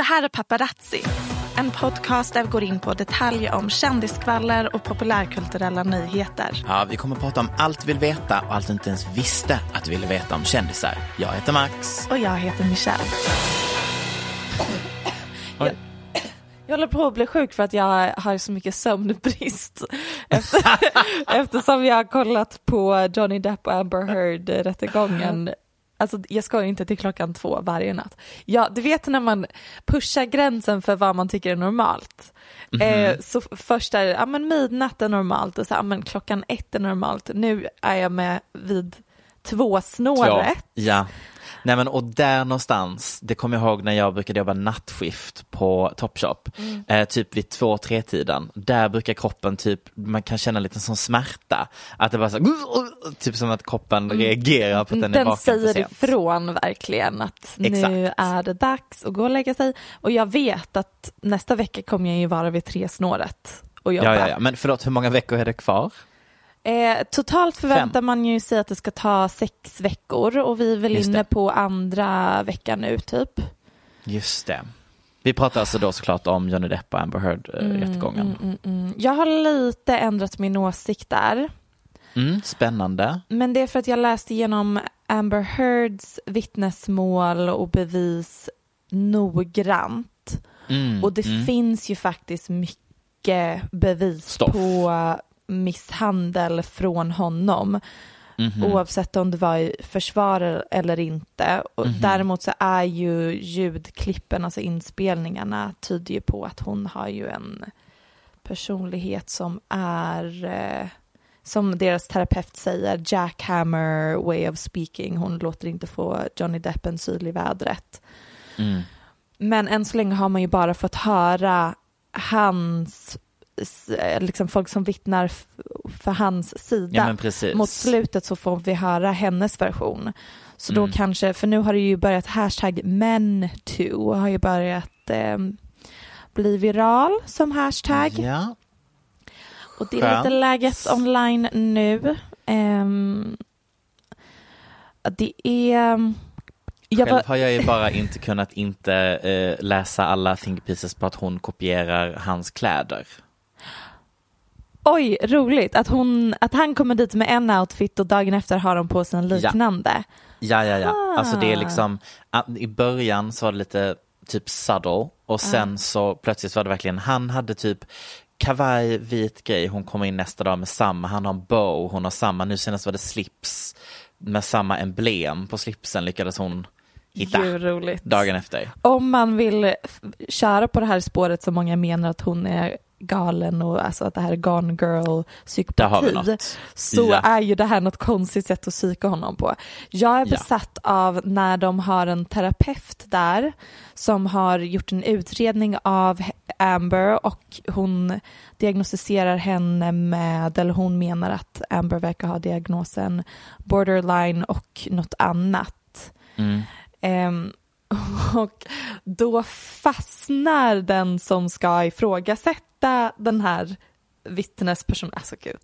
Det här är Paparazzi, en podcast där vi går in på detaljer om kändiskvaller och populärkulturella nyheter. Ja, vi kommer att prata om allt vi vill veta och allt du inte ens visste att du ville veta om kändisar. Jag heter Max. Och jag heter Michelle. Jag, jag håller på att bli sjuk för att jag har så mycket sömnbrist. Efter, eftersom jag har kollat på Johnny Depp och Amber Heard-rättegången Alltså jag ska ju inte till klockan två varje natt. Ja, du vet när man pushar gränsen för vad man tycker är normalt. eh, så först är det, ja men midnatt är normalt och så, ja men klockan ett är normalt. Nu är jag med vid två snåret. Ja. Nej men och där någonstans, det kommer jag ihåg när jag brukade jobba nattskift på Topshop, Mm. eh, typ vid två, tre tiden. Där brukar kroppen typ, man kan känna lite sån smärta. Att det bara så, typ som att kroppen reagerar på att den, är Den vaken för säger ifrån verkligen att nu Exakt. är det dags att gå och lägga sig. Och jag vet att nästa vecka kommer jag ju vara vid tre snåret och jobba. Ja, ja, ja, men förlåt, hur många veckor är det kvar? Eh, totalt förväntar Fem. man ju sig att det ska ta sex veckor och vi är väl Just inne det. på andra veckan nu typ. Just det. Vi pratar alltså då såklart om Johnny Depp och Amber Heard-rättegången. Mm, mm. Jag har lite ändrat min åsikt där. Mm, spännande. Men det är för att jag läste igenom Amber Heards vittnesmål och bevis noggrant. Mm, Och det mm. finns ju faktiskt mycket bevis Stoff. på misshandel från honom. Mhm. Oavsett om det var försvar eller inte. Och Mhm. Däremot så är ju ljudklippen, alltså inspelningarna, tyder ju på att hon har ju en personlighet som är, eh, som deras terapeut säger, jackhammer way of speaking. Hon låter inte få Johnny Depp en syl i vädret. Mm. Men än så länge har man ju bara fått höra hans, liksom folk som vittnar för hans sida. Ja men. Mot slutet så får vi höra hennes version. Så då Mm. kanske, för nu har det ju börjat hashtag men2 har ju börjat eh, bli viral som hashtag. Ja. Och det är lite läget online nu. Ehm, det är... Jag Själv har jag ju bara inte kunnat inte eh, läsa alla think pieces på att hon kopierar hans kläder. Oj, roligt att, hon, att han kommer dit med en outfit och dagen efter har de på sig en liknande. Ja, ja, ja. Alltså det är Ah. liksom, att i början så var det lite typ subtle och sen så plötsligt var det verkligen, han hade typ kavaj, vit grej, hon kommer in nästa dag med samma, han har en bow, hon har samma, nu senast var det slips med samma emblem på slipsen lyckades hon hitta dagen efter. Om man vill köra på det här spåret som många menar att hon är galen och alltså att det här är gone girl psykopati så Ja. är ju det här något konstigt sätt att psyka honom på. Jag är Ja. besatt av när de har en terapeut där som har gjort en utredning av Amber och hon diagnostiserar henne med, eller hon menar att Amber verkar ha diagnosen borderline och något annat. Mm. Ehm, och då fastnar den som ska ifrågasätta den här vittnespersonen, alltså gud,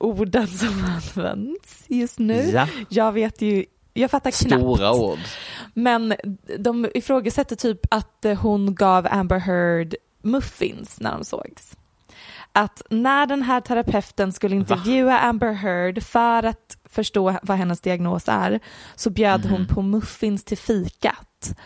orden som används just nu. Ja. Jag vet ju, jag fattar knappt. Stora ord. Men de ifrågasätter typ att hon gav Amber Heard muffins när de sågs. Att när den här terapeuten skulle intervjua Amber Heard för att förstå vad hennes diagnos är så bjöd hon Mhm. på muffins till fikat.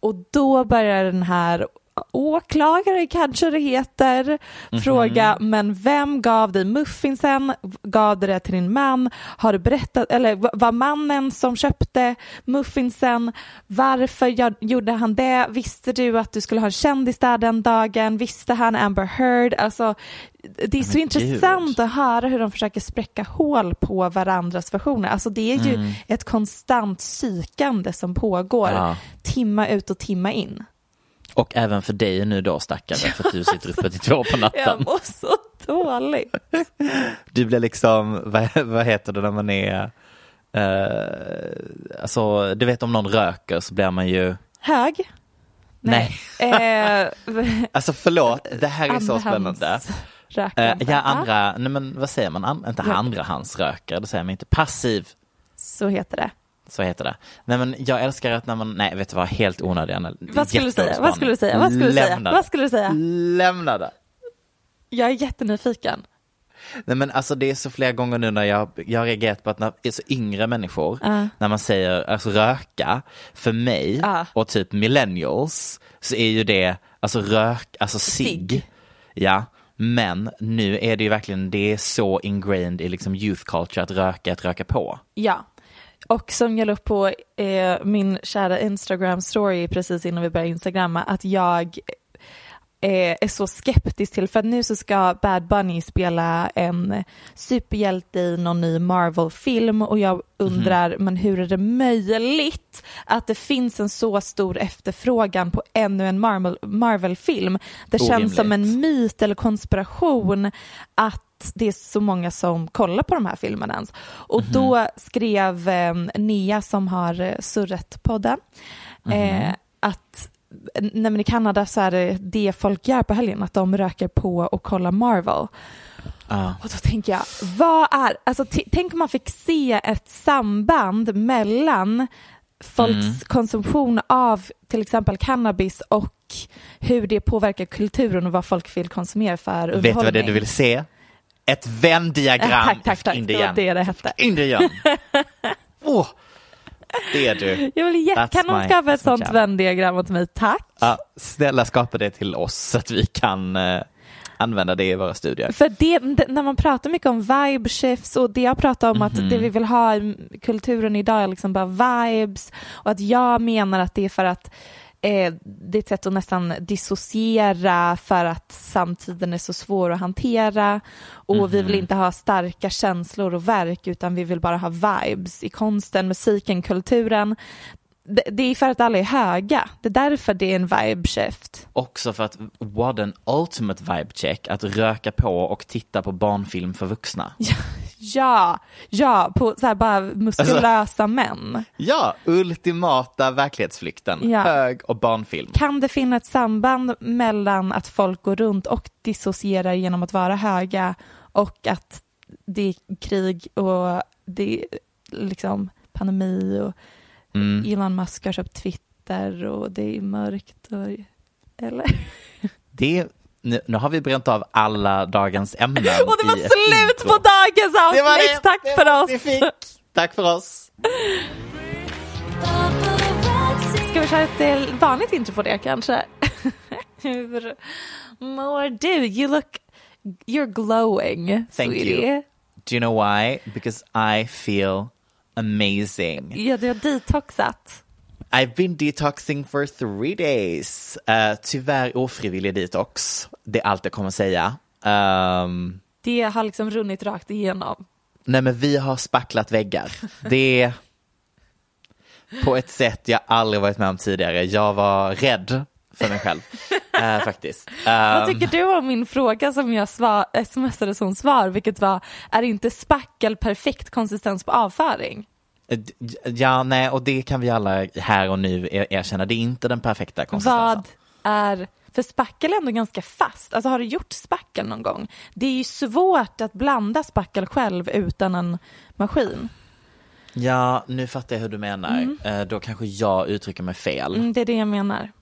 Och då börjar den här åklagare kanske det heter, Mhm. fråga men vem gav dig muffinsen? Gav du det till din man? Har du berättat, eller var mannen som köpte muffinsen? Varför gjorde han det? Visste du att du skulle ha en kändis där den dagen? Visste han Amber Heard? Alltså, det är så Men intressant att höra hur de försöker spräcka hål på varandras versioner. Alltså det är ju Mm. ett konstant psykande som pågår Ja. timma ut och timma in. Och även för dig nu då stackare, för att du sitter uppe till två på Jag natten. mår så dåligt. Du blir liksom, vad, vad heter det när man är, eh, alltså du vet om någon röker så blir man ju, Hög? nej, Eh, alltså förlåt, det här är så spännande. Eh, Rökande. ja, andra, nej men vad säger man, An, inte Ja. andrahandsrökare, det säger man inte, passiv, Så heter det. Så heter det. Nej men jag älskar att när man, nej vet du vad, helt onödiga. Vad skulle du säga? Vad skulle du säga? Vad skulle du säga? Lämna Vad det. skulle du säga? Lämna det. Jag är jättenyfiken. Nej men alltså det är så flera gånger nu när jag, jag har reagerat på att när så yngre människor, Ja. när man säger alltså röka, för mig Ja. och typ millennials så är ju det alltså rök, alltså cigg. Ja, men nu är det ju verkligen, det är så ingrained i liksom youth culture att röka, att röka på. Ja. Och som jag la upp på eh, min kära Instagram story precis innan vi började instagramma att jag eh, är så skeptisk till för att nu så ska Bad Bunny spela en superhjälte i någon ny Marvel-film. Och jag undrar men hur är det möjligt att det finns en så stor efterfrågan på ännu en Marvel- Marvel-film? Det känns som en myt eller konspiration att det är så många som kollar på de här filmerna ens. Och då skrev eh, Nia som har eh, Surret-podden eh, att nej i Kanada så är det det folk gör på helgen, att de röker på och kollar Marvel. Ja. Och då tänker jag, vad är, alltså tänk om man fick se ett samband mellan folks konsumtion av till exempel cannabis och hur det påverkar kulturen och vad folk vill konsumera för underhållning. Vet du vad det är du vill se? Ett Venn-diagram Ja, tack, tack, tack. in Det var det det hette. In the gun. Åh, det är du. Jag vill That's kan någon skapa ett sånt jam. Venn-diagram åt mig? Tack. Ja, snälla skapa det till oss så att vi kan eh, använda det i våra studier. För det, när man pratar mycket om vibe shifts och det jag pratar om Mhm. att det vi vill ha i kulturen idag är liksom bara vibes och att jag menar att det är för att eh, det är ett sätt att nästan dissociera för att samtiden är så svår att hantera och vi vill Mhm. inte ha starka känslor och verk utan vi vill bara ha vibes i konsten, musiken, kulturen. Det, det är för att alla är höga. Det är därför det är en vibe shift. Också för att what an ultimate vibe check att röka på och titta på barnfilm för vuxna. Ja, ja, på så här bara muskulösa Alltså- män. Ja, ultimata verklighetsflykten. Ja. Hög och barnfilm. Kan det finnas ett samband mellan att folk går runt och dissocierar genom att vara höga och att det är krig och det är liksom pandemi och Mm. Elon Musk har köpt Twitter och det är mörkt och, eller? Det, nu, nu har vi bränt av alla dagens ämnen Och det var slut intro. på dagens Det var avsnitt! det. Tack Det för oss! fick. Tack för oss. Ska vi köra ett vanligt intro på det kanske? Hur mår du? You look, you're glowing, Thank sweetie. you. Do you know why? Because I feel amazing. Ja, du har detoxat. I've been detoxing for three days. Uh, tyvärr ofrivillig detox. Det är allt jag kommer säga. Um, Det har liksom runnit rakt igenom. nej men vi har spacklat väggar. Det är på ett sätt jag aldrig varit med om tidigare. Jag var rädd för mig själv. eh, faktiskt. Vad Um, tycker du om min fråga som jag svar, smsade som svar, vilket var, är inte spackel perfekt konsistens på avföring? Eh, Ja, nej, och det kan vi alla här och nu er- erkänna. Det är inte den perfekta konsistensen. Vad är, för spackel är ändå ganska fast. Alltså har du gjort spackel någon gång? Det är ju svårt att blanda spackel själv utan en maskin. Ja, nu fattar jag hur du menar. Eh, Då kanske jag uttrycker mig fel. Mm, det är det jag menar.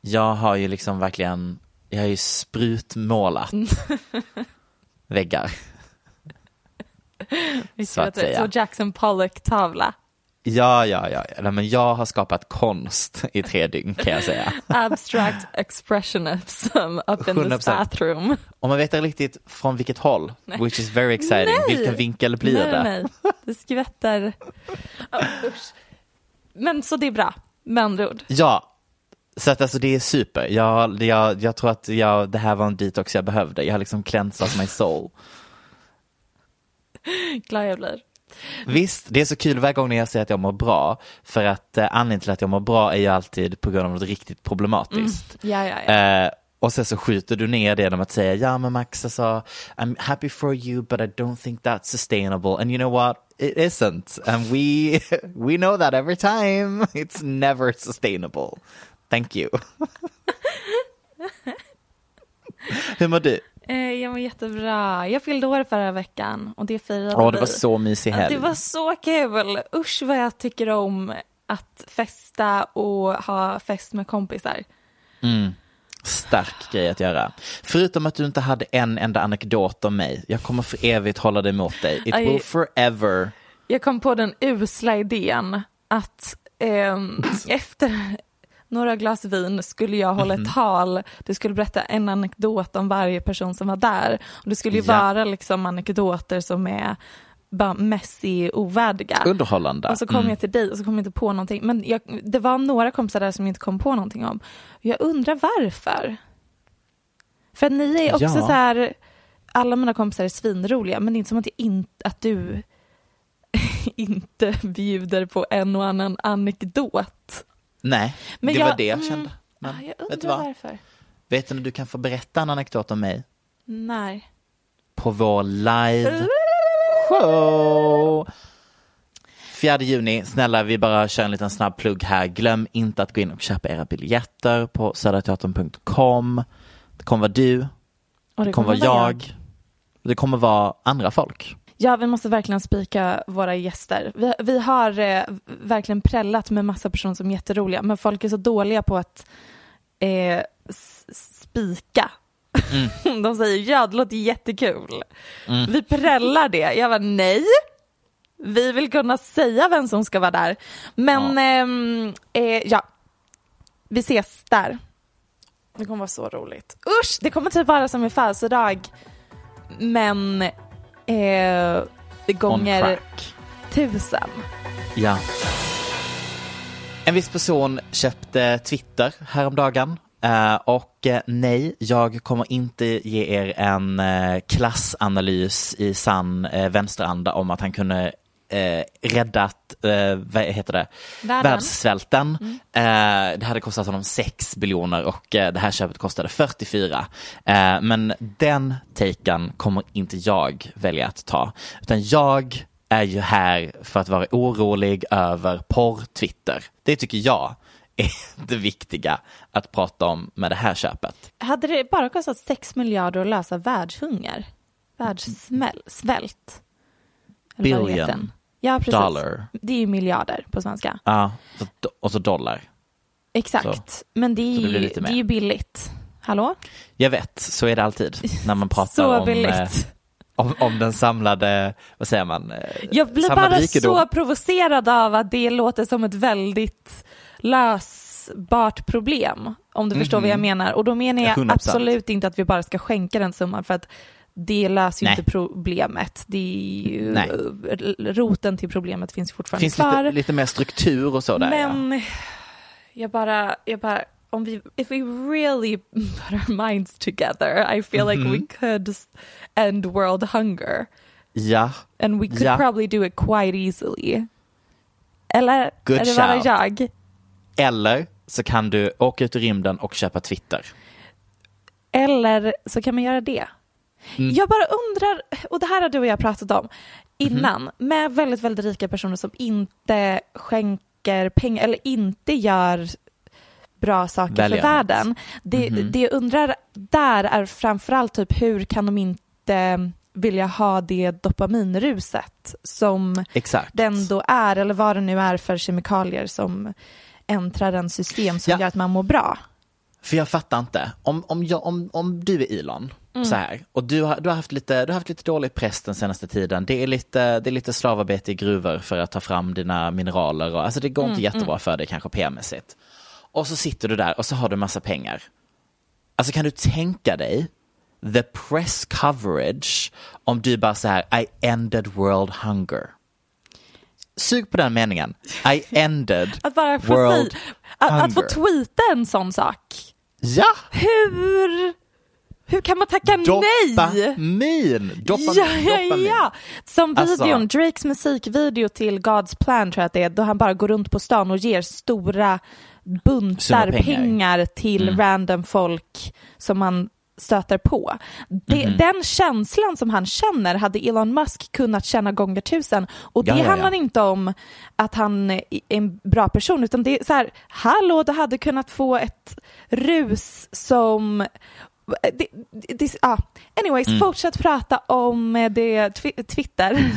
Jag har ju liksom verkligen, jag har ju sprutmålat väggar. Så att säga. Så Jackson Pollock-tavla. Ja, ja, ja. Nej, men jag har skapat konst i tre dygn kan jag säga. Abstract expressionism up in this 100%. bathroom. Och man vet inte riktigt från vilket håll, which is very exciting. Nej. Vilken vinkel blir nej, det? Nej, det skvätter. Oh, usch. Men så det är bra, med andra ord. Ja, så att alltså det är super. Jag, jag, jag tror att jag, det här var en detox jag behövde. Jag har liksom cleansat my soul. Glad jag blir. Visst, det är så kul varje gång när jag säger att jag mår bra. För att eh, anledningen till att jag mår bra är ju alltid på grund av något riktigt problematiskt. Ja, ja, ja. Eh, och sen så skjuter du ner det genom att säga ja men Max alltså I'm happy for you but I don't think that's sustainable and you know what it isn't and we we know that every time it's never sustainable. Thank you. Hur mår du? Eh, jag mår jättebra. Jag fyllde år förra veckan och det firade Ja, det vi. var så mysig helg. Det var så kul. Usch vad jag tycker om att festa och ha fest med kompisar. Stark grej att göra. Förutom att du inte hade en enda anekdot om mig. Jag kommer för evigt hålla det emot dig. It will forever. Jag kom på den usla idén att ehm, efter några glas vin skulle jag hålla Mhm. ett tal. Du skulle berätta en anekdot om varje person som var där. Och det skulle ju Ja. vara liksom anekdoter som är bara messy, ovärdiga. Underhållande. Och så kom Mm. jag till dig och så kom jag inte på någonting. Men jag, det var några kompisar där som jag inte kom på någonting om. Jag undrar varför. För att ni är också Ja. så här, alla mina kompisar är svinroliga, men det är inte som att, jag inte, att du inte bjuder på en och annan anekdot. Nej, Men det jag- var det jag mm, kände. Men, Ja, jag vet du undrar vad? varför. Vet du när du kan få berätta en anekdot om mig? Nej. På vår live show. 4 juni, snälla vi bara kör en liten snabb plugg här. Glöm inte att gå in och köpa era biljetter på söderteatern.com. Det kommer vara du, Och det kommer vara jag, det kommer vara andra folk. Ja, vi måste verkligen spika våra gäster. Vi, vi har eh, verkligen prällat med massa personer som är jätteroliga, men folk är så dåliga på att eh, spika. De säger ja, det låter jättekul. Vi prällar det. Jag var nej. Vi vill kunna säga vem som ska vara där. Men ehm, eh, ja, vi ses där. Det kommer vara så roligt. Usch, det kommer typ vara som min födelsedag. Men eh, gånger tusen. Ja. En viss person köpte Twitter häromdagen. Eh, och eh, nej, jag kommer inte ge er en eh, klassanalys i sann uh, vänsteranda om att han kunde räddat, uh, vad heter det, Världen. världssvälten. Eh, det hade kostat honom 6 biljoner och eh, det här köpet kostade 44. Eh, men den taken kommer inte jag välja att ta, utan jag är ju här för att vara orolig över porr-Twitter. Det tycker jag är det viktiga att prata om med det här köpet. Hade det bara kostat 6 miljarder att lösa världshunger? Världssvält? Billion. Ja, precis. dollar. Det är ju miljarder på svenska. Ja, och så dollar. Exakt. Så. Men det är, det det är ju billigt. Hallå? Jag vet, så är det alltid när man pratar om, eh, om, om den samlade, vad säger man? eh, Jag blir bara rikedom. så provocerad av att det låter som ett väldigt lösbart problem. Om du förstår vad jag menar. Och då menar jag 100%. absolut inte att vi bara ska skänka den summan för att det löser ju inte problemet. Det är ju, Nej. roten till problemet finns fortfarande finns kvar. lite, lite mer struktur och så där. ja. Men jag bara, jag bara, om vi, if we really put our minds together, I feel like Mhm. we could s- end world hunger. Ja, And we could Ja. probably do it quite easily. Eller Good är det bara shout. jag? eller så kan du åka ut i rymden och köpa Twitter. Eller så kan man göra det. Mm. Jag bara undrar, och det här har du och jag pratat om innan, med väldigt, väldigt rika personer som inte skänker pengar eller inte gör bra saker Välgörenhet. för världen. Det, Mhm. det jag undrar där är framförallt typ hur kan de inte vilja ha det dopaminruset som Exakt. den då är, eller vad det nu är för kemikalier som äntrar en system som Ja. gör att man mår bra. För jag fattar inte, om, om, jag, om, om du är Elon, så här, och du har, du, har haft lite, du har haft lite dålig press den senaste tiden, det är, lite, det är lite slavarbete i gruvor för att ta fram dina mineraler, och, alltså det går inte jättebra för dig kanske PR-mässigt. Och så sitter du där och så har du massa pengar. Alltså kan du tänka dig the press coverage om du bara så här, I ended world hunger. Sug på den meningen. I ended Att bara få, world att, att få hunger. tweeta en sån sak. Ja! Hur, hur kan man tacka nej? Dopamin! Dopamin! Ja, ja, dopamin. ja. Som Alltså- videon, Drakes musikvideo till God's Plan tror jag att det är, då han bara går runt på stan och ger stora buntar pengar. pengar. till Mm. random folk som man stöter på. Det, Mhm. Den känslan som han känner hade Elon Musk kunnat känna gånger tusen. Och det Ja, ja, ja. handlar inte om att han är en bra person, utan det är så här, hallå, du hade kunnat få ett rus som det, det, det, ah. Anyways, Mm. fortsätt prata om eh, det twi- Twitter.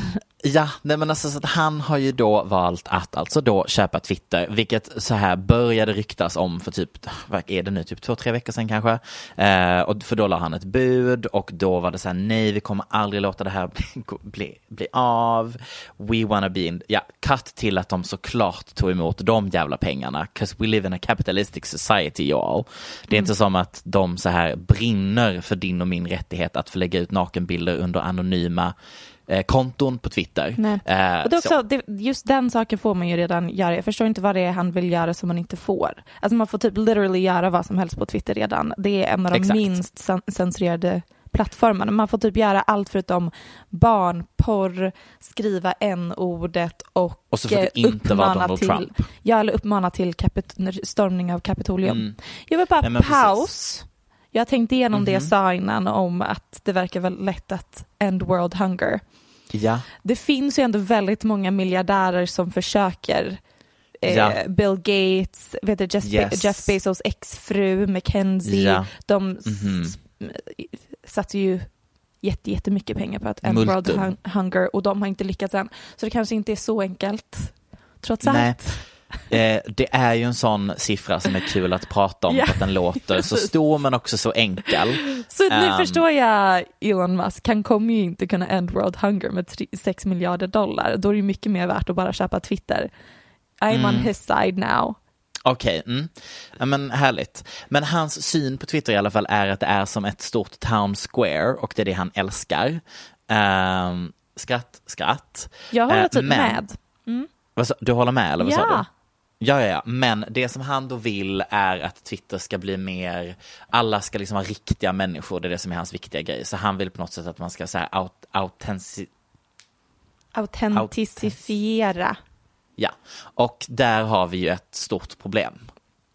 Ja, nej men alltså så att han har ju då valt att alltså då köpa Twitter, vilket så här började ryktas om för typ, vad är det nu, typ två, tre veckor sedan kanske. Eh, och för då la han ett bud och då var det så här, nej vi kommer aldrig låta det här bli, bli, bli av. We wanna be in, ja, cut till att de såklart tog emot de jävla pengarna, 'cause we live in a capitalistic society y'all. Det är inte som att de så här brinner för din och min rättighet att få lägga ut nakenbilder under anonyma eh, konton på Twitter. Nej. Eh, Och det också, det, just den saken får man ju redan göra. Jag förstår inte vad det är han vill göra som man inte får. Alltså man får typ literally göra vad som helst på Twitter redan. Det är en av de Exakt. minst cen- censurerade plattformarna. Man får typ göra allt förutom barnporr, skriva n-ordet och, Och så får det eh, inte vara Donald till, Trump. Ja, eller uppmana till kapit- stormning av Kapitolium. Mm. Jag vill bara Nej, men precis. Mhm. Jag tänkte igenom det jag sa innan om att det verkar väl lätt att end world hunger. Ja, Det finns ju ändå väldigt många miljardärer som försöker. Eh, Ja. Bill Gates, vet du, Jeff, Yes. Jeff Bezos exfru, Mackenzie. Ja. De Mhm. s- satsar ju jätte, jättemycket pengar på att end world Multum. hun- hunger och de har inte lyckats än. Så det kanske inte är så enkelt. Trots Nej. allt. Eh, det är ju en sån siffra som är kul att prata om för att den låter så stor men också så enkel. Så nu Ehm. förstår jag Elon Musk, han kommer ju inte kunna end world hunger med 6 miljarder dollar. Då är det ju mycket mer värt att bara köpa Twitter. I'm Mm. on his side now. Okej, mm. ja, men härligt. Men hans syn på Twitter i alla fall är att det är som ett stort town square och det är det han älskar. Ehm, skratt, skratt. Jag håller Eh, typ men- med. Sa- Du håller med eller vad sa Ja. du? Ja, ja, ja, men det som han då vill är att Twitter ska bli mer, alla ska liksom vara riktiga människor, det är det som är hans viktiga grej. Så han vill på något sätt att man ska säga aut, autensi, Autenticifiera. ja. Och där har vi ju ett stort problem.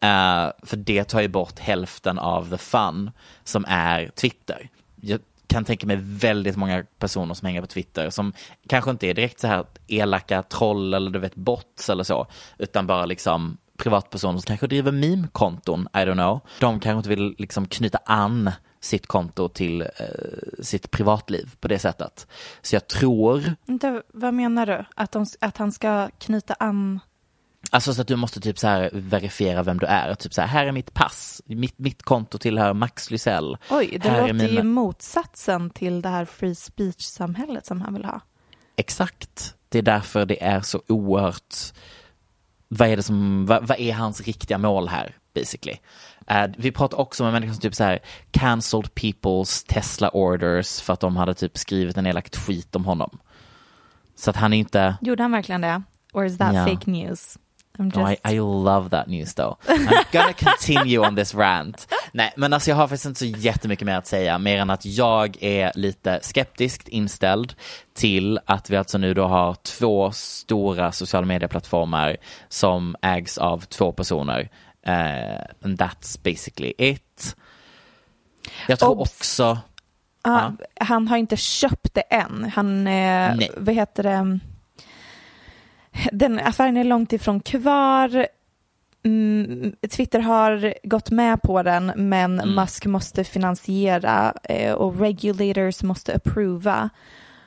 Eh, för det tar ju bort hälften av the fun som är Twitter. Jag kan tänka mig väldigt många personer som hänger på Twitter som kanske inte är direkt så här elaka troll eller du vet bots eller så, utan bara liksom privatpersoner som kanske driver meme-konton, I don't know. De kanske inte vill liksom knyta an sitt konto till eh, sitt privatliv på det sättet. Så jag tror Inte, vad menar du? Att, de, att han ska knyta an? Alltså så att du måste typ så här verifiera vem du är. Typ så här, här är mitt pass. Mitt, mitt konto tillhör Max Lysell. Oj, det Här är låter mina- ju motsatsen till det här free speech-samhället som han vill ha. Exakt. Det är därför det är så oerhört... Vad är det som, vad, vad är hans riktiga mål här, basically? Eh, vi pratar också med människor som typ så här cancelled people's Tesla orders för att de hade typ skrivit en elak tweet om honom. Så att han är inte... Gjorde han verkligen det? Or is that Ja. fake news? Just... No, I, I love that news though. I'm gonna continue on this rant. Nej, men alltså jag har faktiskt inte så jättemycket mer att säga, mer än att jag är lite skeptiskt inställd till att vi alltså nu då har två stora sociala medieplattformar som ägs av två personer. Eh, and that's basically it. Jag tror Obs. också, Ja, Han har inte köpt det än. Han, eh, vad heter det, den affären är långt ifrån kvar. Mm, Twitter har gått med på den, men Mm. Musk måste finansiera eh, och regulators måste approva.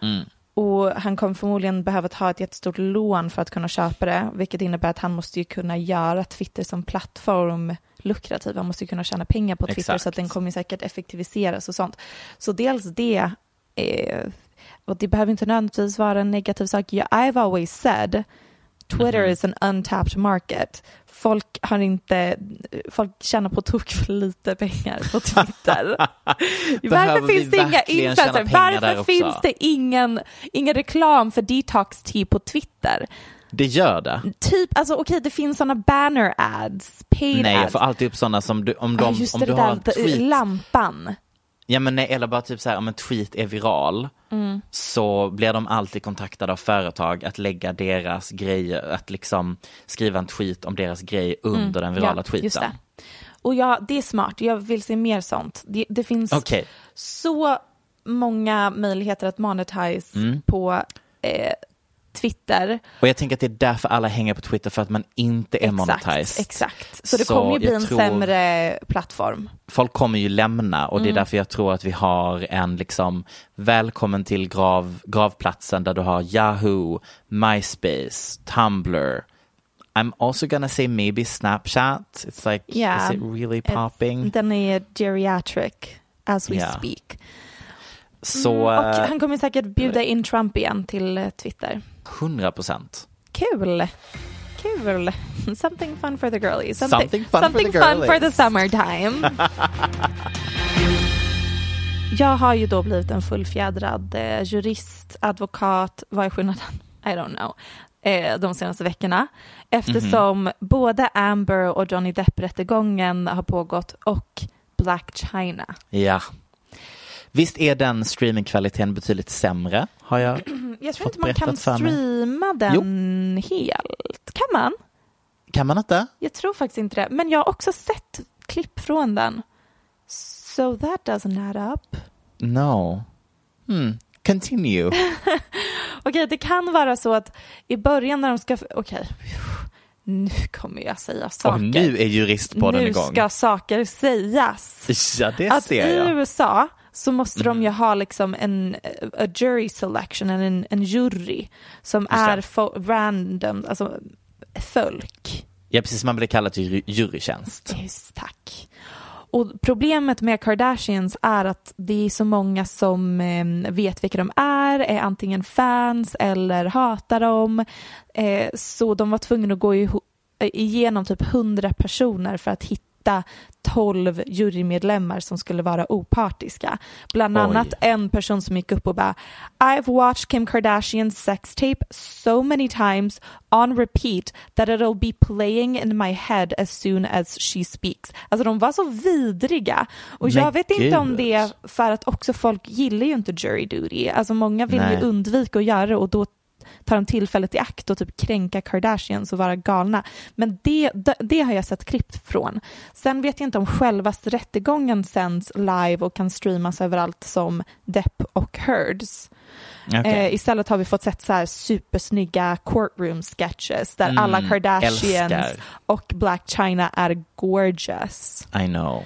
Mm. Och han kommer förmodligen behöva ta ett jättestort lån för att kunna köpa det, vilket innebär att han måste ju kunna göra Twitter som plattform lukrativ. Han måste ju kunna tjäna pengar på Twitter Exakt. så att den kommer säkert effektiviseras och sånt. Så dels det, eh, och det behöver inte nödvändigtvis vara en negativ sak. Jag- I've always said Twitter Mhm. is an untapped market. Folk har inte, folk tjänar på tok för lite pengar på Twitter. Varför finns det inga influencers? Varför finns det ingen, ingen reklam för detox tea på Twitter? Det gör det. Typ, alltså okej det finns sådana banner ads, paid Nej, jag ads. får alltid upp sådana som du, om, de, just om du har en tweet. lampan. Ja men nej, eller bara typ så här om en tweet är viral Mm. så blir de alltid kontaktade av företag att lägga deras grejer, att liksom skriva en tweet om deras grej under den virala Mm. ja, tweeten. Det. Och ja, det är smart. Jag vill se mer sånt. Det, det finns Okej, så många möjligheter att monetize Mm. på eh, Twitter. och jag tänker att det är därför alla hänger på Twitter för att man inte är monetized. exakt. Så det Så kommer ju bli en tror- sämre plattform. Folk kommer ju lämna och det Mm. är därför jag tror att vi har en liksom välkommen till grav, gravplatsen där du har Yahoo, MySpace, Tumblr. I'm also gonna say maybe Snapchat. It's like, Yeah. is it really popping? Den är geriatric as we Ja. speak. Så Och eh, han kommer säkert bjuda in Trump igen till eh, Twitter. 100 procent. Kul! Kul! Something fun for the girlies. Something fun for something the fun for the summertime. Jag har ju då blivit en fullfjädrad eh, jurist, advokat, vad är skillnaden? I don't know. De senaste veckorna. Eftersom Mhm. både Amber och Johnny Depp-rättegången har pågått och Black China. Ja. Visst är den streamingkvaliteten betydligt sämre? Har jag? Jag tror Fått inte man kan streama den helt. Kan man? Kan man inte? Jag tror faktiskt inte det. Men jag har också sett klipp från den. So that doesn't add up. No. Hmm. Continue. Okej, det kan vara så att i början när de ska... Okej, nu kommer jag säga saker. Och nu är juristpodden nu igång. ska saker sägas. Ja, det att ser i jag. USA så måste de ju ha liksom en a jury selection, en, en jury som Just är fo- random, alltså folk. Ja, precis. Man blir kallad till jury- jurytjänst. Just tack. Och problemet med Kardashians är att det är så många som eh, vet vilka de är, är antingen fans eller hatar dem. Eh, så de var tvungna att gå igenom typ 100 personer för att hitta 12 jurymedlemmar som skulle vara opartiska. Bland Oj. annat en person som gick upp och bara I've watched Kim Kardashians sex tape so many times on repeat that it'll be playing in my head as soon as she speaks. Alltså de var så vidriga. Och Men jag vet inte om gud. det är för att också folk gillar ju inte jury duty. Alltså många vill Nej. ju undvika att göra det och då tar de tillfället i akt och typ kränka Kardashians och vara galna. Men det, det, det har jag sett klipp från. Sen vet jag inte om självaste rättegången sänds live och kan streamas överallt som Depp och Heards. Okej. Eh, istället har vi fått sett så här supersnygga courtroom sketches där Mm, alla Kardashians älskar. och Black China är gorgeous. I know.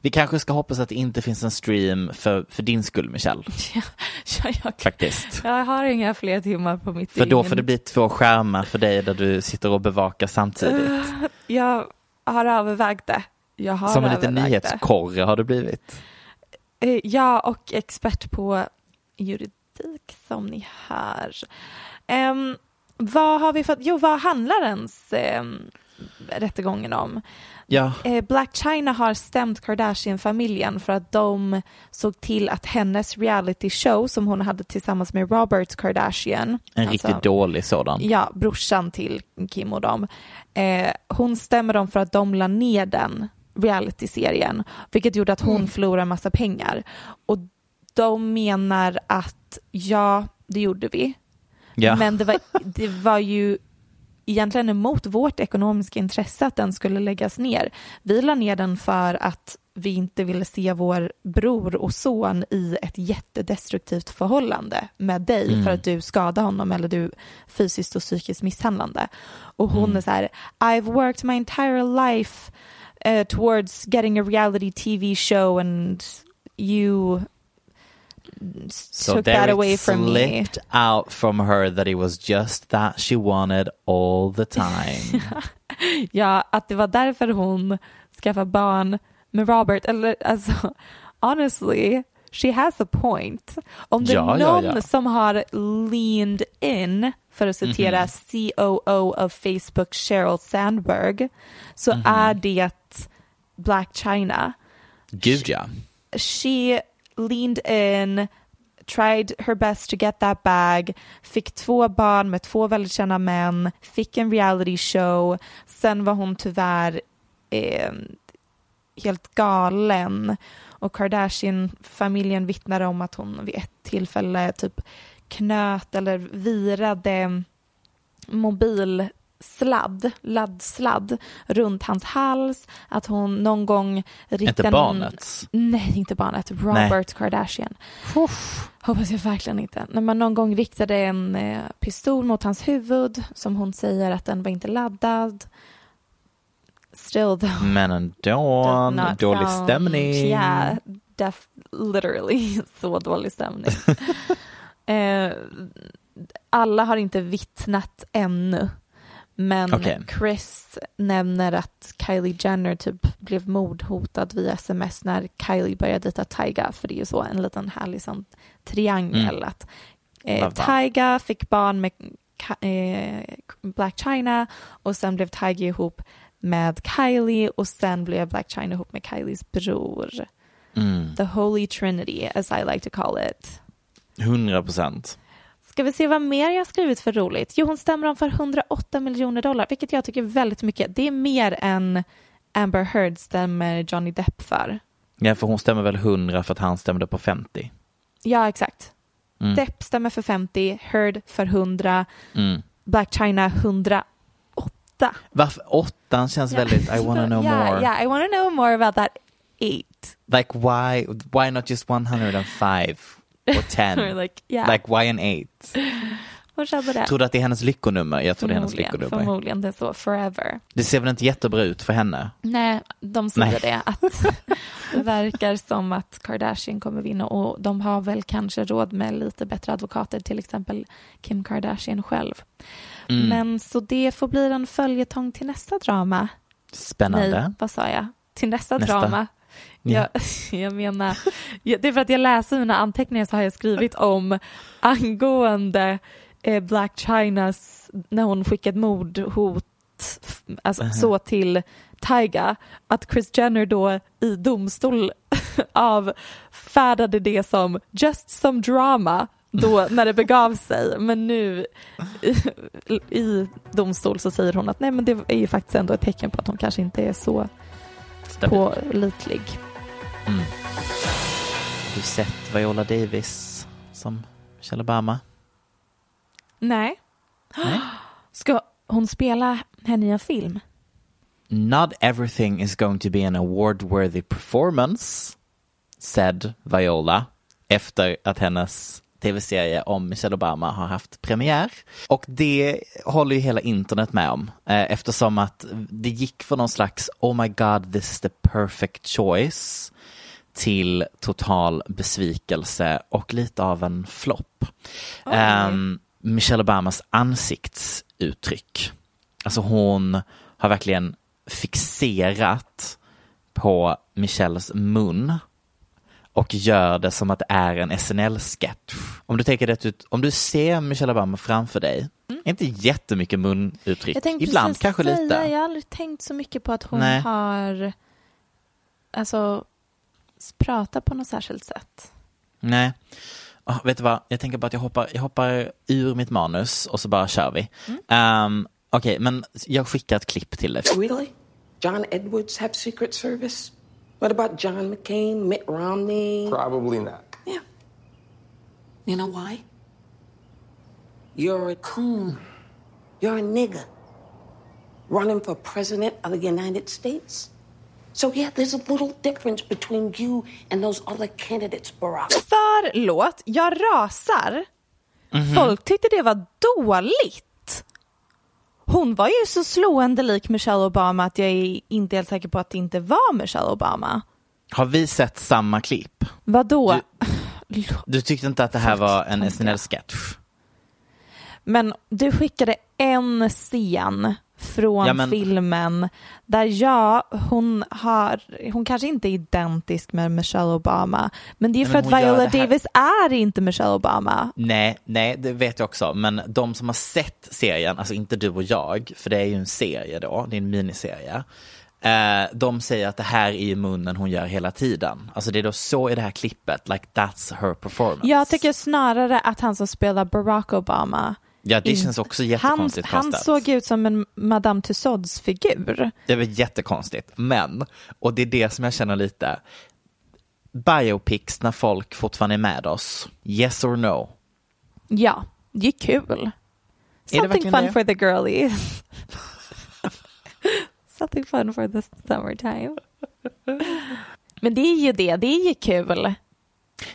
Vi kanske ska hoppas att det inte finns en stream för, för din skull, Michelle. Ja, jag, Faktiskt. jag har inga fler timmar på mitt För då får det bli två skärmar för dig där du sitter och bevakar samtidigt. Jag har övervägt det. Jag har Som en liten nyhetskorre har du blivit. Eh, Ja, och expert på juridik som ni hör. Ehm, vad har vi fått? Jo, vad handlar ens um, rättegången om? Ja, Eh, Black China har stämt Kardashian-familjen för att de såg till att hennes reality show som hon hade tillsammans med Robert Kardashian, en alltså- riktigt dålig sådan. ja, brorsan till Kim och dem, eh, hon stämmer dem för att de la ner den reality-serien, vilket gjorde att hon Mm. förlorade massa pengar. Och de menar att ja, det gjorde vi, Ja. men det var, det var ju egentligen emot vårt ekonomiska intresse att den skulle läggas ner. Vi la ner den för att vi inte ville se vår bror och son i ett jättedestruktivt förhållande med dig Mm. för att du skadade honom eller du fysiskt och psykiskt misshandlande. Och hon Mm. är så här, I've worked my entire life uh, towards getting a reality TV show and you So took that away from me. slipped out from her that it was just that she wanted all the time. Ja, att det var därför hon skaffade barn med Robert. Eller alltså, honestly, she has a point. Om det Ja, är ja, någon ja. som har leaned in, för att citera Mhm. COO of Facebook, Sheryl Sandberg, så Mhm. är det Black China. Gud ja. she leaned in, tried her best to get that bag, fick två barn med två väldigt kända män, fick en reality show, sen var hon tyvärr eh, helt galen. Och Kardashian-familjen vittnade om att hon vid ett tillfälle typ knöt eller virade mobil mobilsladd, laddsladd runt hans hals, att hon någon gång riktade Inte en- barnets. Nej, inte barnet. Robert Kardashian. Hoppas jag verkligen inte. När man någon gång riktade en eh, pistol mot hans huvud, som hon säger att den var inte laddad. Still though. Men ändå, dålig sound- stämning. Yeah, def, literally så dålig stämning. eh, alla har inte vittnat ännu. Men Okej. Chris nämner att Kylie Jenner typ blev mordhotad via sms när Kylie började dejta Tyga. För det är ju så en liten härlig sån triangel. Mm. Att, eh? Tyga fick barn med eh, Black China och sen blev Tyga ihop med Kylie och sen blev Black China ihop med Kylies bror. Mm. The Holy Trinity as I like to call it. 100 procent. Ska vi se vad mer jag har skrivit för roligt? Jo, hon stämmer om för 108 miljoner dollar, vilket jag tycker är väldigt mycket. Det är mer än Amber Heard stämmer Johnny Depp för. Ja, för hon stämmer väl 100 för att han stämde på 50. Ja, exakt. Mm. Depp stämmer för 50, Heard för 100, Mm. Black China 108. Varför åttan känns väldigt I wanna know yeah, more. Yeah, I wanna know more about that eight. Like why why not just 105 or 10? Or like, yeah. Like why an 8? Hon kände det. Tror du att det är hennes lyckonummer? Jag tror det är hennes lyckonummer. förmodligen det är så, forever. Det ser väl inte jättebra ut för henne? Nej, de säger Nej. det. Att det verkar som att Kardashian kommer vinna och de har väl kanske råd med lite bättre advokater, till exempel Kim Kardashian själv. Mm. Men så det får bli en följetong till nästa drama. Spännande. Nej, vad sa jag? Till nästa, Nästa. drama. Ja. Jag, jag menar, det är för att jag läser mina anteckningar så har jag skrivit om angående eh, Black Chinas, när hon skickade mordhot, alltså Aha. så till Tyga, att Chris Jenner då i domstol avfärdade det som just some drama då när det begav sig. Men nu i, i domstol så säger hon att nej men det är ju faktiskt ändå ett tecken på att hon kanske inte är så Stabil. pålitlig. Mm. Har du sett Viola Davis som Michelle Obama? Nej. Nej. Ska hon spela henne i en film? Not everything is going to be an award-worthy performance, said Viola, efter att hennes tv-serie om Michelle Obama har haft premiär. Och det håller ju hela internet med om, eh, eftersom att det gick för någon slags oh my god, this is the perfect choice till total besvikelse och lite av en flopp. Ehm, Michelle Obamas ansiktsuttryck. Alltså hon har verkligen fixerat på Michelles mun och gör det som att det är en SNL-sketch. Om du tänker det ut, om du ser Michelle Obama framför dig, inte jättemycket munuttryck, Mm. Ibland kanske säga, lite. Jag har aldrig tänkt så mycket på att hon Nej. har alltså pratat på något särskilt sätt. Nej. Ah, vet du vad, jag tänker bara att jag hoppar, jag hoppar ur mitt manus och så bara kör vi. Um, Okej, men jag skickar ett klipp till dig. Really? John Edwards have Secret Service? What about John McCain, Mitt Romney? Probably not. Yeah. You know why? You're a coon. You're a nigger. running for president of the United States. So, yeah, there's a little difference between you and those other candidates, Barack. Förlåt, jag rasar. Folk tyckte det var dåligt. Hon var ju så slående lik Michelle Obama att jag är inte helt säker på att det inte var Michelle Obama. Har vi sett samma klipp? Vadå? Du tyckte inte att det här var en SNL-sketch? Men du skickade en scen från Ja, men- filmen där ja, hon har, hon kanske inte är identisk med Michelle Obama, men det är för att Viola Davis är inte Michelle Obama. Nej, nej, det vet jag också. Men de som har sett serien, alltså inte du och jag, för det är ju en serie då, det är en miniserie. Eh, de säger att det här är ju munnen hon gör hela tiden. Alltså det är då så i det här klippet, like that's her performance. Jag tycker snarare att han som spelar Barack Obama Ja, det känns också han, jättekonstigt han kastat. såg ut som en Madame Tussauds figur. Det var jättekonstigt. Men, och det är det som jag känner lite, biopics när folk fortfarande är med oss, yes or no? Ja, det är kul. Something verkligen fun det? for the girlies. Something fun for the summertime. Men det är ju det, det är ju kul.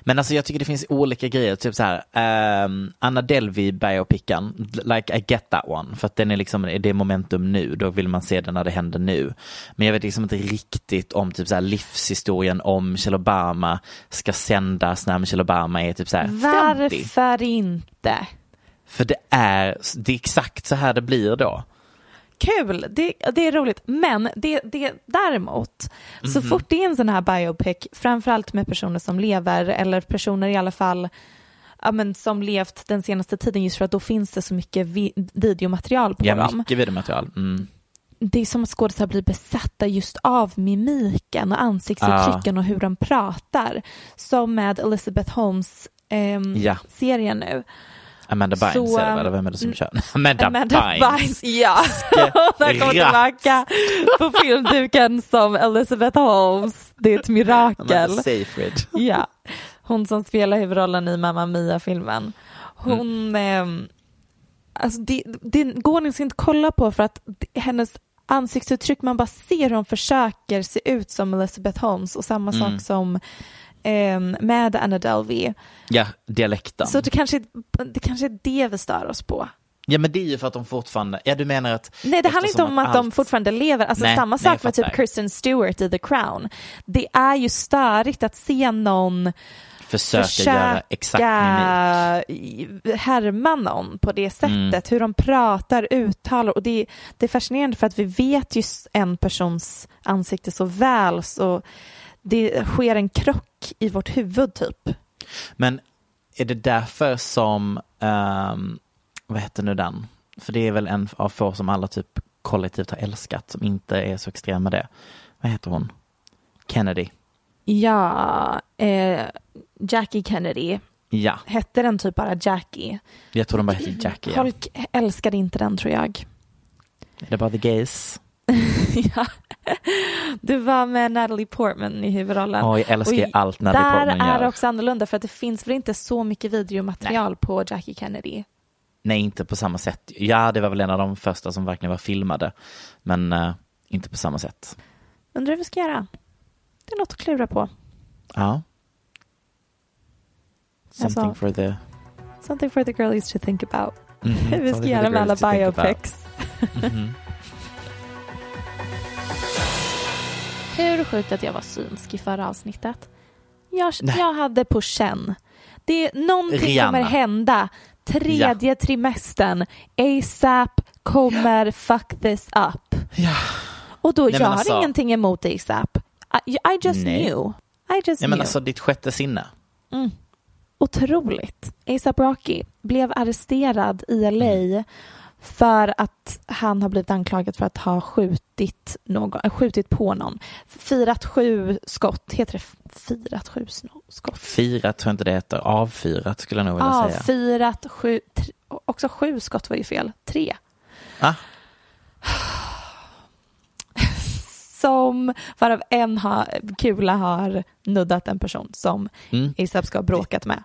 Men alltså jag tycker det finns olika grejer, typ så här, ehm, Anna Delvey biopickan, like I get that one, för att den är liksom, det är momentum nu, då vill man se den när det händer nu. Men jag vet liksom inte riktigt om typ så här livshistorien om Michelle Obama ska sändas när Michelle Obama är typ så här 50. Varför inte? För det är, det är exakt så här det blir då. Kul, det, det är roligt. Men det, det, däremot, så Mhm. fort det är en sån här biopic, framförallt med personer som lever eller personer i alla fall ja, men som levt den senaste tiden just för att då finns det så mycket vi, videomaterial på Ja, dem. mycket videomaterial. Mm. Det är som att skådespelare blir besatta just av mimiken och ansiktsuttrycken och hur de pratar. Som med Elizabeth Holmes ehm, Ja. serien nu. Amanda Bynes Så, är det, eller vem är det som kör? Amanda, Amanda Bynes. Bynes, ja. Hon har kommit tillbaka på filmduken som Elizabeth Holmes. Det är ett mirakel. Ja, hon som spelar huvudrollen i Mamma Mia-filmen. Hon, ehm, alltså det, det går liksom inte att kolla på för att hennes ansiktsuttryck, man bara ser hur hon försöker se ut som Elizabeth Holmes och samma sak som med Anna Delvey. Ja, dialekten. Så det kanske, det kanske är det vi stör oss på. Ja men det är ju för att de fortfarande, ja du menar att Nej, det handlar inte om att, de allt- fortfarande lever. Alltså Nej, samma sak med typ. Kristen Stewart i The Crown. Det är ju störigt att se någon försöka, göra exakt mimik. försöka härma någon på det sättet. Mm. Hur de pratar, uttalar. Och det, det är fascinerande för att vi vet ju en persons ansikte så väl. Så det sker en krock i vårt huvud typ. Men är det därför som, ehm, vad heter nu den? För det är väl en av få som alla typ kollektivt har älskat som inte är så extrem med det. Vad heter hon? Kennedy. Ja, eh, Jackie Kennedy. Ja, Hette den typ bara Jackie? jag tror de bara heter Jackie. Ja. Folk älskade inte den tror jag. Är det bara the gays? ja. Du var med Natalie Portman i huvudrollen. Åh, jag älskar Och allt Natalie Där Portman är gör. det också annorlunda för att det finns väl inte så mycket videomaterial på Jackie Kennedy. Nej, inte på samma sätt. Ja, det var väl en av de första som verkligen var filmade. Men eh, inte på samma sätt. Undrar hur vi ska göra? Det är något att klura på. Ja. Something Alltså- for the... Something for the girlies to think about. Mhm, Hur vi ska göra med alla biopics. Hur sjukt att jag var synsk i förra avsnittet. Jag, Nej. jag hade på känn. Det, någonting Rihanna. kommer hända. Tredje trimestern. ASAP kommer fuck this up. Ja. Och då, Nej, jag men har alltså- ingenting emot ASAP. I, I just Nej. knew. I just Ja, men knew. alltså ditt sjätte sinne. Otroligt. ASAP Rocky blev arresterad i LA Mm. För att han har blivit anklagad för att ha skjutit, någon, äh, skjutit på någon. Firat sju skott, heter det firat sju skott? Firat tror jag inte det heter. Avfyrat skulle jag nog vilja säga. Avfirat sju, tre, också sju skott var ju fel, tre. Ah, Som varav en har, kula har nuddat en person som Mm. ASAP ska ha bråkat med.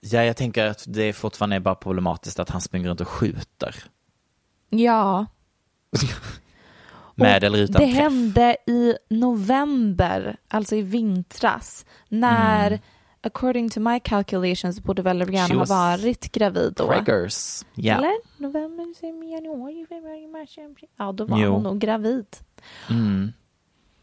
ja, jag tänker att det fortfarande är bara problematiskt att han springer runt och skjuter. Ja. Med eller utan Det träff. hände i november, alltså i vintras, när Mm. according to my calculations borde väl Rihanna ha varit gravid då? Preggers. Ja. Eller? November, januari, februari, mars. Ja, då var Jo. hon nog gravid. Mm.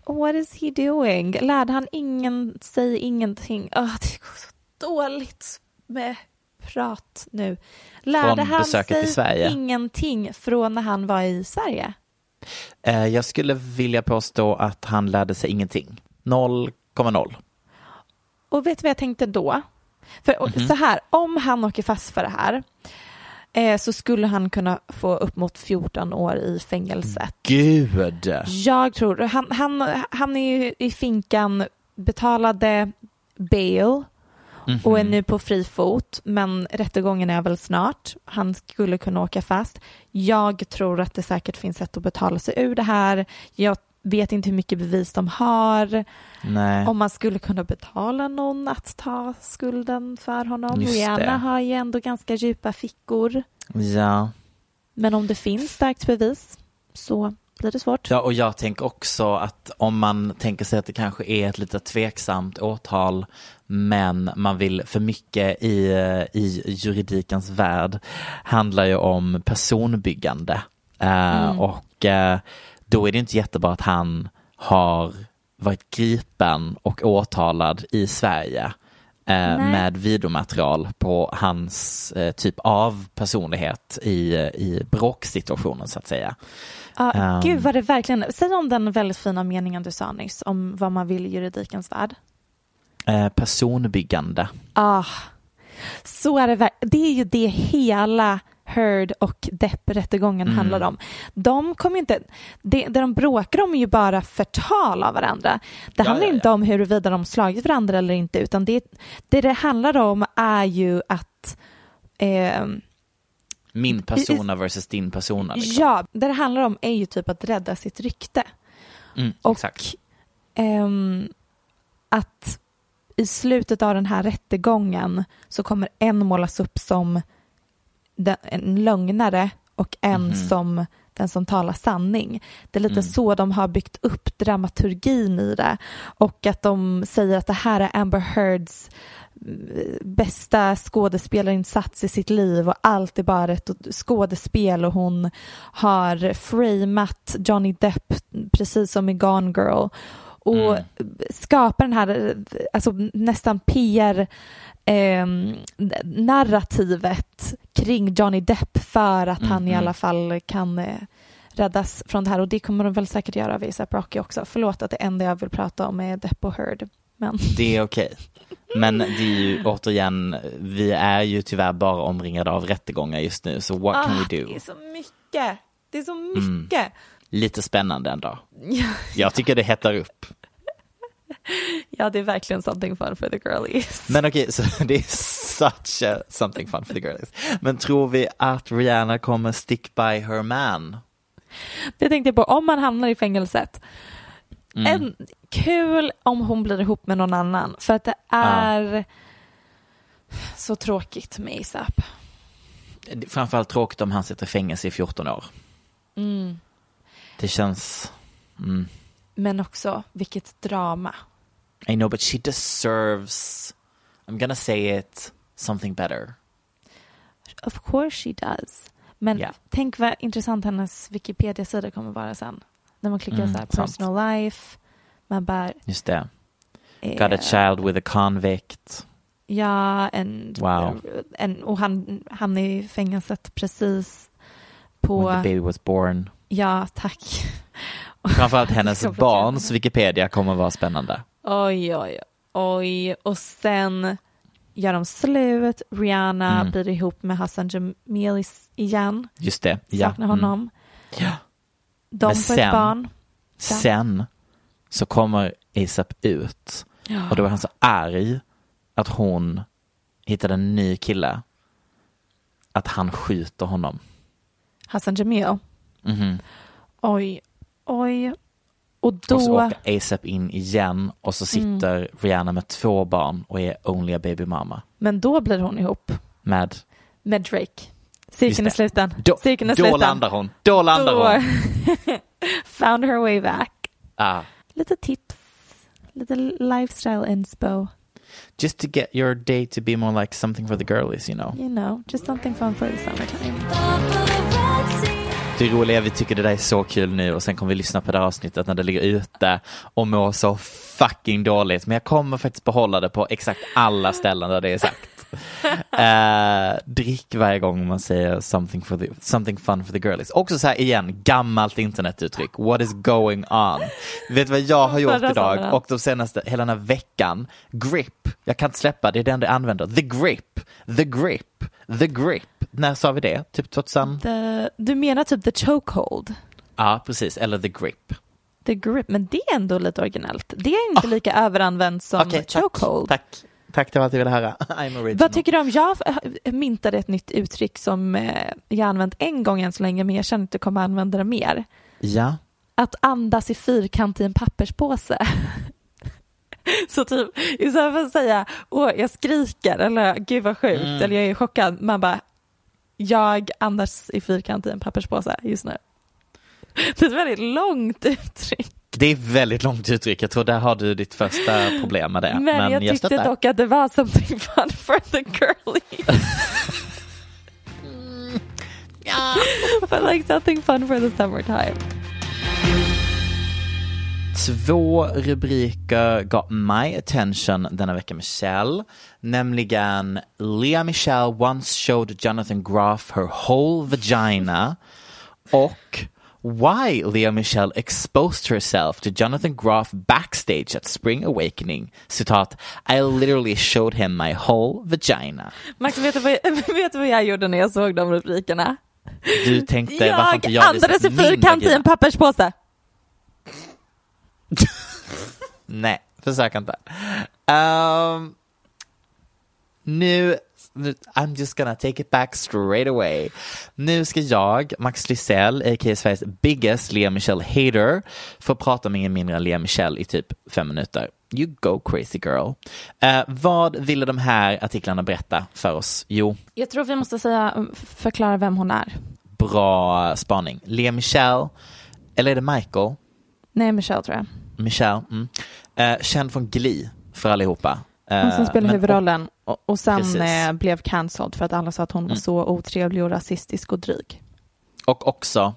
What is he doing? Lärde han ingen, säg ingenting. Oh, det går så dåligt med prat nu. Lärde Från han sig i Sverige? ingenting från när han var i Sverige? Eh, jag skulle vilja påstå att han lärde sig ingenting. 0,0. Och vet du vad jag tänkte då? För och Mhm. så här, om han åker fast för det här eh, så skulle han kunna få upp mot 14 år i fängelset. Gud! Jag tror, han, han, han är ju i finkan, betalade bail Mhm. och är nu på fri fot, men rättegången är väl snart. Han skulle kunna åka fast. Jag tror att det säkert finns sätt att betala sig ur det här. Jag vet inte hur mycket bevis de har. Nej. Om man skulle kunna betala någon att ta skulden för honom. Rihanna har ju ändå ganska djupa fickor. Ja. Men om det finns starkt bevis så blir det svårt. ja, och jag tänker också att om man tänker sig att det kanske är ett lite tveksamt åtal men man vill för mycket i, i juridikens värld handlar ju om personbyggande. Eh, Mm. Och eh, då är det inte jättebra att han har varit gripen och åtalad i Sverige eh, Nej. med videomaterial på hans eh, typ av personlighet i, i bråksituationen så att säga. Ja, Ehm. Gud vad det verkligen, säg om den väldigt fina meningen du sa nyss om vad man vill i juridikens värld. Eh, personbyggande. Ah, så är det, det är ju det hela Heard och Depp-rättegången Mm. handlar om. De kommer inte, det, det de bråkar om är ju bara förtal av varandra. Det handlar ja, ja. inte om huruvida de slagit varandra eller inte, utan det det, det handlar om är ju att ehm, Min persona versus din persona. Liksom. Ja, det det handlar om är ju typ att rädda sitt rykte. Mm, Och ehm, att i slutet av den här rättegången så kommer en målas upp som den, en lögnare och en Mhm. som den som talar sanning. Det är lite Mm. så de har byggt upp dramaturgin i det. Och att de säger att det här är Amber Heards bästa skådespelarinsats i sitt liv och allt är bara ett skådespel och hon har framat Johnny Depp precis som i Gone Girl och Mm. skapar den här alltså nästan PR eh, narrativet kring Johnny Depp för att han i alla fall kan eh, räddas från det här och det kommer de väl säkert göra av ASAP Rocky också. Förlåt att det enda jag vill prata om är Depp och Heard. Men Det är okej. Men det är ju återigen, vi är ju tyvärr bara omringade av rättegångar just nu, så what can Ah, we do? det är så mycket. Det är så Mm. mycket. Lite spännande ändå. Jag tycker det hettar upp. Ja, det är verkligen something fun for the girlies. Men okej, så det är such a something fun for the girlies. Men tror vi att Rihanna kommer stick by her man? Det tänkte jag på, om man hamnar i fängelset. Mm. En, kul om hon blir ihop med någon annan. För att det är så tråkigt med ASAP. Framförallt tråkigt om han sitter i fängelse i 14 år. Mm. Det känns... Mm. Men också, vilket drama. I know but she deserves, I'm gonna say it, something better. Of course she does. Men Ja. tänk vad intressant hennes Wikipedia-sida kommer vara sen. När man klickar Mm, så här sant. personal life, man bara... Just det. eh, Got a child with a convict. Ja, en, Wow. en, och han, är i fängelset precis på... When the baby was born. Ja, tack. Framförallt hennes barns Wikipedia kommer vara spännande. Oj, oj, oj. Och sen gör de slut. Rihanna Mm. blir ihop med Hassan Jamilis igen. Just det. Ja. Saknar Mm. honom. Ja. De Men får sen- ett barn. Sen så kommer ASAP ut och då är han så arg att hon hittade en ny kille. Att han skjuter honom. Hassan Jamil. Mhm. Oj, oj. Och Och så då... åker ASAP in igen och så sitter Mm. Rihanna med två barn och är only a baby mama. Men då blir hon ihop Med, med Drake. Cirkeln är sluten. då, Cirkeln är då sluten. landar hon. Då landar Då- hon. Found her way back. Ah. Lite tips, lite lifestyle inspo. Just to get your day to be more like something for the girlies, you know. You know, just something fun for the summertime. Det roliga är vi tycker det där är så kul nu och sen kommer vi lyssna på det här avsnittet när det ligger ute och mår så fucking dåligt. Men jag kommer faktiskt behålla det på exakt alla ställen där det är sagt. Eh, drick varje gång man säger something, for the, something fun for the girlies. Också så här igen, gammalt internetuttryck. What is going on? Vet du vad jag har gjort idag och de senaste, hela den här veckan? Grip. Jag kan inte släppa, det är den jag använder. The grip. The grip. The grip. När sa vi det? Typ 2000? The, du menar typ the chokehold? Ja, precis. Eller the grip. The grip, men det är ändå lite originellt. Det är inte lika överanvänt som Ah. Okej, tack. chokehold. Tack. Tack, det var allt jag ville höra. I'm original. Vad tycker du om, jag myntade ett nytt uttryck som eh, jag använt en gång än så länge men jag känner att jag kommer använda det mer. Ja. Att andas i fyrkant i en papperspåse. Så typ istället för att säga åh jag skriker eller gud vad sjukt Mm. eller jag är chockad, man bara jag andas i fyrkant i en papperspåse just nu. Det är ett väldigt långt uttryck. Det är väldigt långt uttryck. Jag tror där har du ditt första problem med det. Men, jag tyckte stöttar. dock att det var something fun for the girlies. But like something fun for the summertime. Två rubriker got my attention denna vecka Michelle. Nämligen Lea Michelle once showed Jonathan Groff her whole vagina. Och Why Lea Michelle exposed herself to Jonathan Groff backstage at Spring Awakening. Citat, I literally showed him my whole vagina. Max, vet du, vad jag, vet du vad jag gjorde när jag såg de rubrikerna? Du tänkte, varför inte jag andades i fyrkant i en papperspåse. Nej, försök inte. Ehm, nu, nu, I'm just gonna take it back straight away. Nu ska jag, Max Lysell, a.k.a. Sveriges biggest Lea Michelle hater, få prata med ingen mindre än Lea Michelle i typ fem minuter. You go crazy girl. Eh, vad ville de här artiklarna berätta för oss? Jo, Jag tror vi måste säga, förklara vem hon är. bra spaning. Lea Michelle, eller är det Michael? Nej, Michelle tror jag. Michelle, mm. eh, känd från Glee för allihopa. Eh, Hon som spelar men- huvudrollen och, och sen Precis. eh, blev cancelled för att alla sa att hon var Mm. så otrevlig och rasistisk och dryg. Och också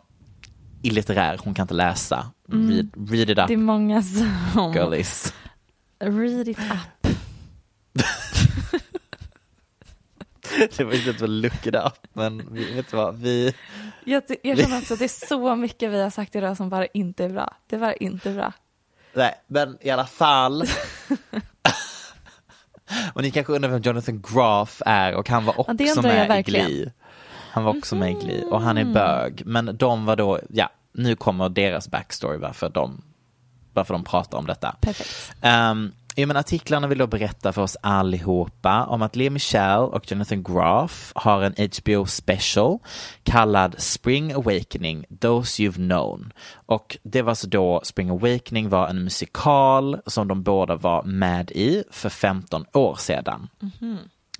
illitterär, hon kan inte läsa. Read, read it up, Det är många som... girlies. Read it up. det var inte att var look it up, men vi, vet du vad, vi... Jag, jag känner också att det är så mycket vi har sagt idag som bara inte är bra. Det var inte bra. Nej, men i alla fall. och ni kanske undrar vem Jonathan Groff är och han var Ja, också jag med i. Glee. Han var också med i Glee och han är bög. Men de var då, ja, nu kommer deras backstory varför de, varför de pratar om detta. Perfekt. Um, ja, men artiklarna vill då berätta för oss allihopa om att Lea Michelle och Jonathan Groff har en HBO special kallad Spring Awakening, Those You've Known. Och det var så då Spring Awakening var en musikal som de båda var med i för 15 år sedan.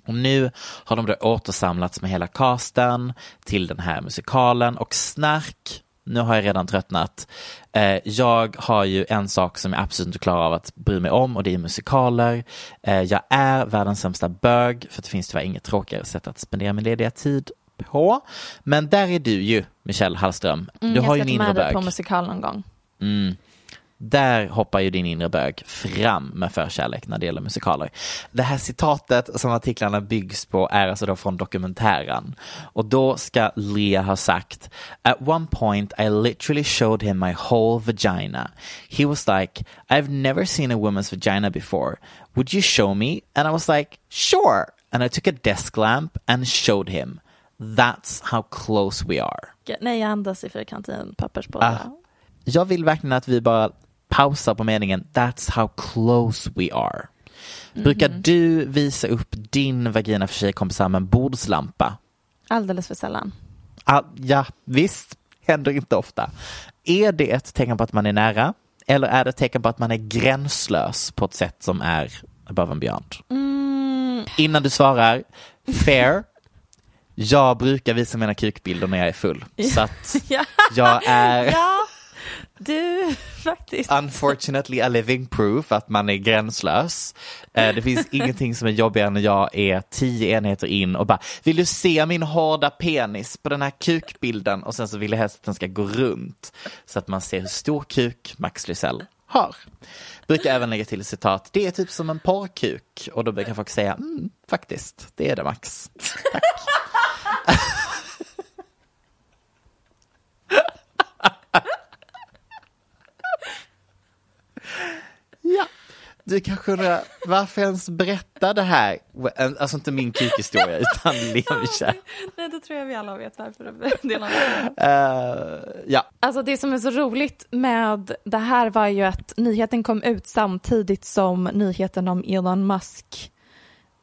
Och nu har de då återsamlats med hela casten till den här musikalen och snark, nu har jag redan tröttnat. Eh, jag har ju en sak som jag absolut inte klarar av att bry mig om och det är musikaler. Eh, jag är världens sämsta bög för det finns tyvärr inget tråkigare sätt att spendera min lediga tid på. Men där är du ju, Michelle Hallström. Mm, du har ju jag en ska ta inre med dig bög. på musikal någon gång. Mm. Där hoppar ju din inre bög fram med förkärlek när det gäller musikaler. Det här citatet som artiklarna byggs på är alltså då från dokumentären. Och då ska Lea ha sagt At one point I literally showed him my whole vagina. He was like I've never seen a woman's vagina before. Would you show me? And I was like sure. And I took a desk lamp and showed him. That's how close we are. Nej, jag andas i fyrkant i en papperspåse. Ah. Jag vill verkligen att vi bara pausar på meningen That's how close we are. Brukar du visa upp din vagina för tjejkompisar med en bordslampa? Alldeles för sällan. Ah, ja, visst, händer inte ofta. Är det ett tecken på att man är nära? Eller är det ett tecken på att man är gränslös på ett sätt som är above and beyond? Innan du svarar, fair. Jag brukar visa mina kukbilder när jag är full. Så att Ja. jag är... Du, faktiskt. Unfortunately a living proof att man är gränslös. Eh, Det finns ingenting som är jobbigare när jag är tio enheter in och bara, vill du se min hårda penis på den här kukbilden? Och sen så vill jag helst att den ska gå runt så att man ser hur stor kuk Max Lysell har. Brukar även lägga till citat, det är typ som en porrkuk. Och då brukar folk säga, mm, faktiskt, det är det Max. Tack. ja. Du kanske undrar varför ens berätta det här? Alltså inte min kukhistoria utan Levikär. Nej, det tror jag vi alla vet varför det delar med. Uh, ja. Alltså det som är så roligt med det här var ju att nyheten kom ut samtidigt som nyheten om Elon Musk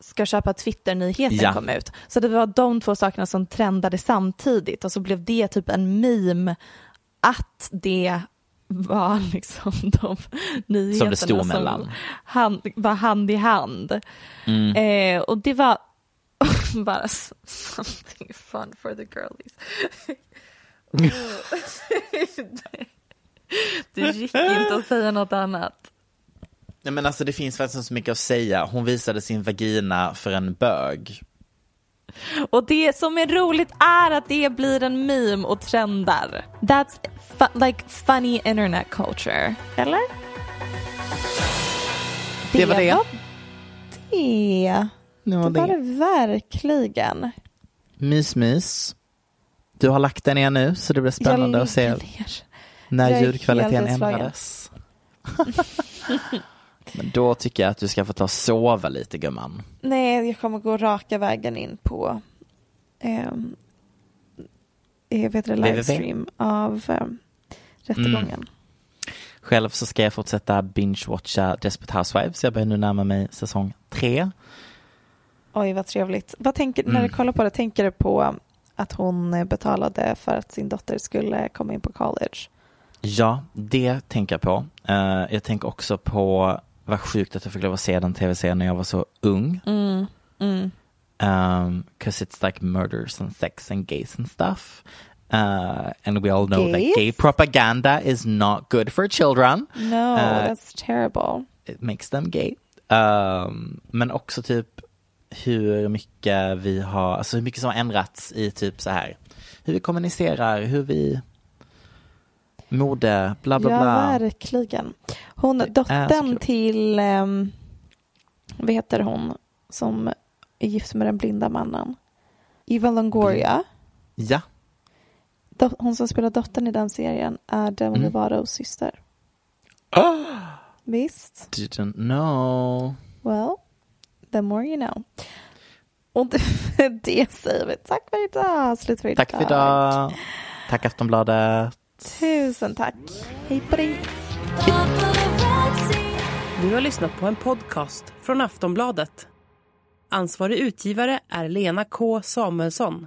ska köpa Twitter-nyheten Ja. kom ut. Så det var de två sakerna som trendade samtidigt och så blev det typ en meme att det var liksom de nyheterna Som det stod mellan. hand, var hand i hand. Mm. Eh, och det var bara something fun for the girlies. det gick inte att säga något annat. Nej men alltså det finns faktiskt så mycket att säga. Hon visade sin vagina för en bög. Och det som är roligt är att det blir en meme och trendar. That's fu- like funny internet culture. Eller? Det var det. var det. Det var Det var det. verkligen. Mys mys. Du har lagt den ner nu så det blir spännande att se ner. när Jag ljudkvaliteten ändrades. Men då tycker jag att du ska få ta och sova lite gumman. Nej, jag kommer gå raka vägen in på ehm, jag vet det, www. livestream av um, rättegången. Själv så ska jag fortsätta binge-watcha Desperate Housewives. Jag börjar nu närma mig säsong tre. Oj, vad trevligt. Vad tänker, När Mm. du kollar på det, tänker du på att hon betalade för att sin dotter skulle komma in på college? Ja, det tänker jag på. Eh, jag tänker också på vad sjukt att jag fick lov att se den tv-serien när jag var så ung. Mm. Mm. Um, cause it's like murders and sex and gays and stuff. Uh, and we all know Gays? that gay propaganda is not good for children. No, Eh, that's terrible. It makes them gay. Um, men också typ hur mycket vi har, alltså hur mycket som har ändrats i typ så här. Hur vi kommunicerar, hur vi mode, bla bla ja, bla. verkligen. Hon, dottern till, um, vad heter hon, som är gift med den blinda mannen? Eva Longoria. Ja, Hon som spelar dottern i den serien är Demi Mm. Lovatos syster. Visst? didn't know. Well, the more you know. Och det, det säger vi. Tack för idag. Slut för idag. Tack för idag. Tack Aftonbladet. Tusen tack. Hej på dig. Du har lyssnat på en podcast från Aftonbladet. Ansvarig utgivare är Lena K Samuelsson.